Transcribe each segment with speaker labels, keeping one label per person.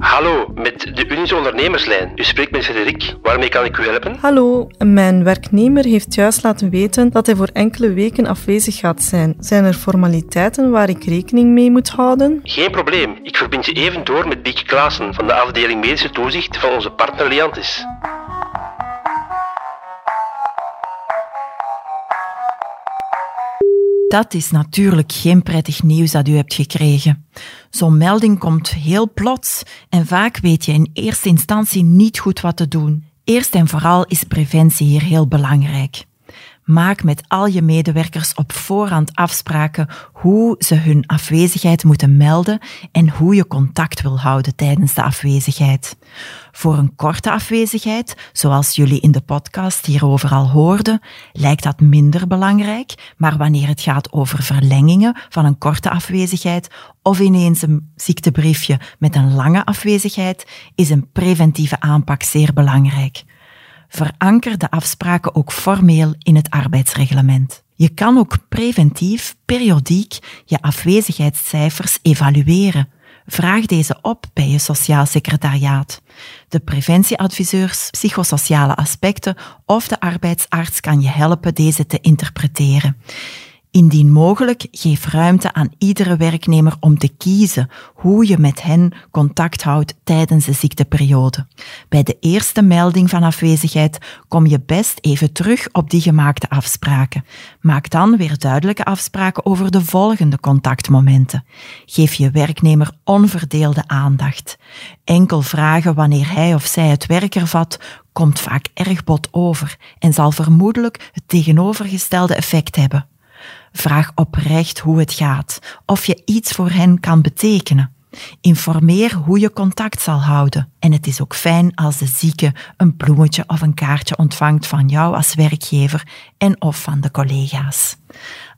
Speaker 1: Hallo, met de Unizo Ondernemerslijn. U spreekt met Frederik. Waarmee kan ik u helpen?
Speaker 2: Hallo, mijn werknemer heeft juist laten weten dat hij voor enkele weken afwezig gaat zijn. Zijn er formaliteiten waar ik rekening mee moet houden?
Speaker 1: Geen probleem. Ik verbind je even door met Bieke Klaassen van de afdeling Medische Toezicht van onze partner Liantis.
Speaker 3: Dat is natuurlijk geen prettig nieuws dat u hebt gekregen. Zo'n melding komt heel plots en vaak weet je in eerste instantie niet goed wat te doen. Eerst en vooral is preventie hier heel belangrijk. Maak met al je medewerkers op voorhand afspraken hoe ze hun afwezigheid moeten melden en hoe je contact wil houden tijdens de afwezigheid. Voor een korte afwezigheid, zoals jullie in de podcast hierover al hoorden, lijkt dat minder belangrijk, maar wanneer het gaat over verlengingen van een korte afwezigheid of ineens een ziektebriefje met een lange afwezigheid, is een preventieve aanpak zeer belangrijk. Veranker de afspraken ook formeel in het arbeidsreglement. Je kan ook preventief, periodiek, je afwezigheidscijfers evalueren. Vraag deze op bij je sociaal secretariaat. De preventieadviseurs, psychosociale aspecten of de arbeidsarts kan je helpen deze te interpreteren. Indien mogelijk, geef ruimte aan iedere werknemer om te kiezen hoe je met hen contact houdt tijdens de ziekteperiode. Bij de eerste melding van afwezigheid kom je best even terug op die gemaakte afspraken. Maak dan weer duidelijke afspraken over de volgende contactmomenten. Geef je werknemer onverdeelde aandacht. Enkel vragen wanneer hij of zij het werk ervat, komt vaak erg bot over en zal vermoedelijk het tegenovergestelde effect hebben. Vraag oprecht hoe het gaat, of je iets voor hen kan betekenen. Informeer hoe je contact zal houden. En het is ook fijn als de zieke een bloemetje of een kaartje ontvangt van jou als werkgever en of van de collega's.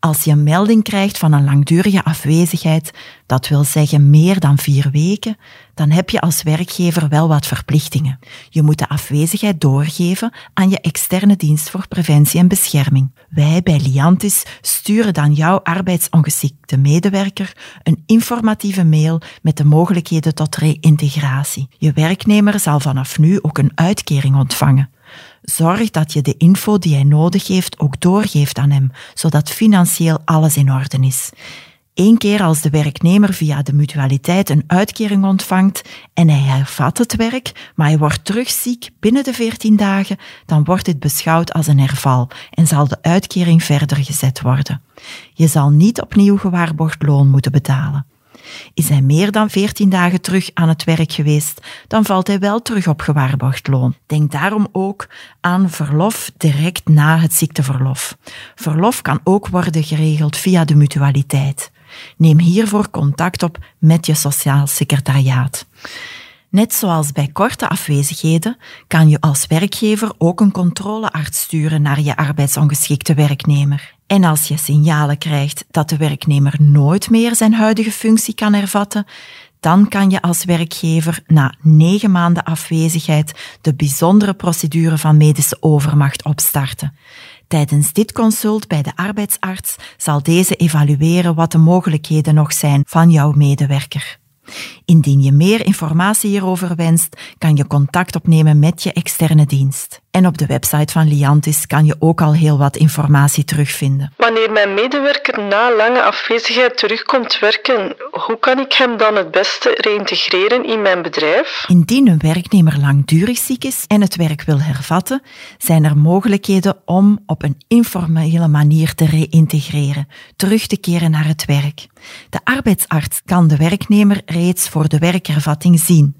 Speaker 3: Als je een melding krijgt van een langdurige afwezigheid, dat wil zeggen meer dan vier weken, dan heb je als werkgever wel wat verplichtingen. Je moet de afwezigheid doorgeven aan je externe dienst voor preventie en bescherming. Wij bij Liantis sturen dan jouw arbeidsongeschikte medewerker een informatieve mail met de mogelijkheden tot reïntegratie. Je werknemer zal vanaf nu ook een uitkering ontvangen. Zorg dat je de info die hij nodig heeft ook doorgeeft aan hem, zodat financieel alles in orde is. Eén keer als de werknemer via de mutualiteit een uitkering ontvangt en hij hervat het werk, maar hij wordt terug ziek binnen de 14 dagen, dan wordt dit beschouwd als een herval en zal de uitkering verder gezet worden. Je zal niet opnieuw gewaarborgd loon moeten betalen. Is hij meer dan 14 dagen terug aan het werk geweest, dan valt hij wel terug op gewaarborgd loon. Denk daarom ook aan verlof direct na het ziekteverlof. Verlof kan ook worden geregeld via de mutualiteit. Neem hiervoor contact op met je sociaal secretariaat. Net zoals bij korte afwezigheden kan je als werkgever ook een controlearts sturen naar je arbeidsongeschikte werknemer. En als je signalen krijgt dat de werknemer nooit meer zijn huidige functie kan hervatten, dan kan je als werkgever na negen maanden afwezigheid de bijzondere procedure van medische overmacht opstarten. Tijdens dit consult bij de arbeidsarts zal deze evalueren wat de mogelijkheden nog zijn van jouw medewerker. Indien je meer informatie hierover wenst, kan je contact opnemen met je externe dienst. En op de website van Liantis kan je ook al heel wat informatie terugvinden.
Speaker 2: Wanneer mijn medewerker na lange afwezigheid terugkomt werken, hoe kan ik hem dan het beste reïntegreren in mijn bedrijf?
Speaker 3: Indien een werknemer langdurig ziek is en het werk wil hervatten, zijn er mogelijkheden om op een informele manier te reïntegreren, terug te keren naar het werk. De arbeidsarts kan de werknemer reeds voor de werkhervatting zien,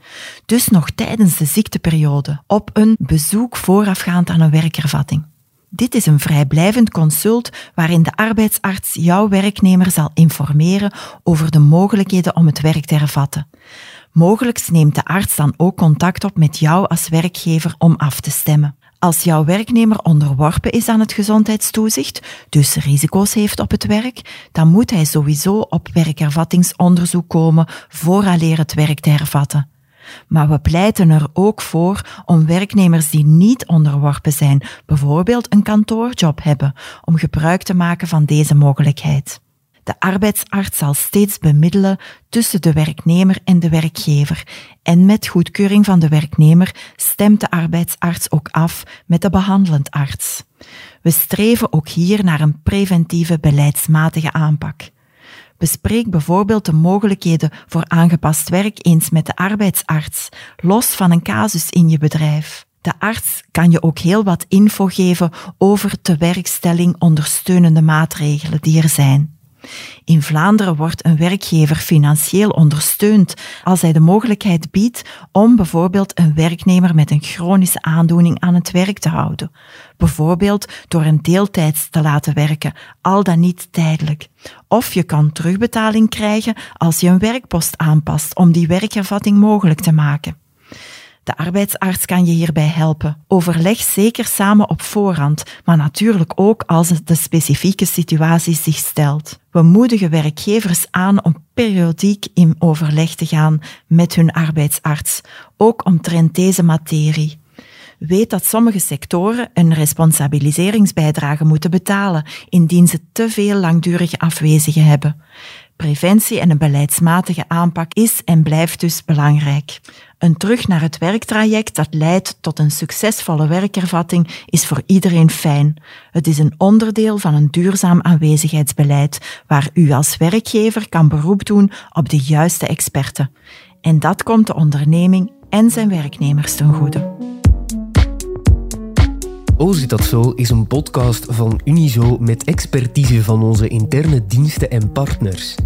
Speaker 3: dus nog tijdens de ziekteperiode, op een bezoek voorafgaand aan een werkhervatting. Dit is een vrijblijvend consult waarin de arbeidsarts jouw werknemer zal informeren over de mogelijkheden om het werk te hervatten. Mogelijk neemt de arts dan ook contact op met jou als werkgever om af te stemmen. Als jouw werknemer onderworpen is aan het gezondheidstoezicht, dus risico's heeft op het werk, dan moet hij sowieso op werkhervattingsonderzoek komen vooraleer het werk te hervatten. Maar we pleiten er ook voor om werknemers die niet onderworpen zijn, bijvoorbeeld een kantoorjob hebben, om gebruik te maken van deze mogelijkheid. De arbeidsarts zal steeds bemiddelen tussen de werknemer en de werkgever. En met goedkeuring van de werknemer stemt de arbeidsarts ook af met de behandelend arts. We streven ook hier naar een preventieve beleidsmatige aanpak. Bespreek bijvoorbeeld de mogelijkheden voor aangepast werk eens met de arbeidsarts, los van een casus in je bedrijf. De arts kan je ook heel wat info geven over de werkstelling ondersteunende maatregelen die er zijn. In Vlaanderen wordt een werkgever financieel ondersteund als hij de mogelijkheid biedt om bijvoorbeeld een werknemer met een chronische aandoening aan het werk te houden. Bijvoorbeeld door een deeltijds te laten werken, al dan niet tijdelijk. Of je kan terugbetaling krijgen als je een werkpost aanpast om die werkervatting mogelijk te maken. De arbeidsarts kan je hierbij helpen. Overleg zeker samen op voorhand, maar natuurlijk ook als de specifieke situatie zich stelt. We moedigen werkgevers aan om periodiek in overleg te gaan met hun arbeidsarts, ook omtrent deze materie. Weet dat sommige sectoren een responsabiliseringsbijdrage moeten betalen indien ze te veel langdurige afwezigen hebben. Preventie en een beleidsmatige aanpak is en blijft dus belangrijk. Een terug naar het werktraject dat leidt tot een succesvolle werkervatting is voor iedereen fijn. Het is een onderdeel van een duurzaam aanwezigheidsbeleid waar u als werkgever kan beroep doen op de juiste experten. En dat komt de onderneming en zijn werknemers ten goede.
Speaker 4: O zit dat zo is een podcast van Unizo met expertise van onze interne diensten en partners.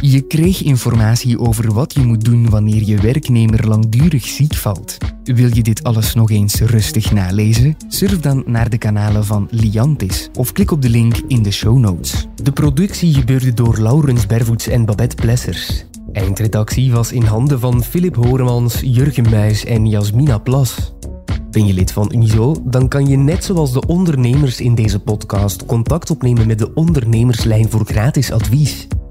Speaker 4: Je kreeg informatie over wat je moet doen wanneer je werknemer langdurig ziek valt. Wil je dit alles nog eens rustig nalezen? Surf dan naar de kanalen van Liantis of klik op de link in de show notes. De productie gebeurde door Laurens Bervoets en Babette Plessers. Eindredactie was in handen van Philip Horemans, Jurgen Muis en Jasmina Plas. Ben je lid van Unizo? Dan kan je net zoals de ondernemers in deze podcast contact opnemen met de ondernemerslijn voor gratis advies.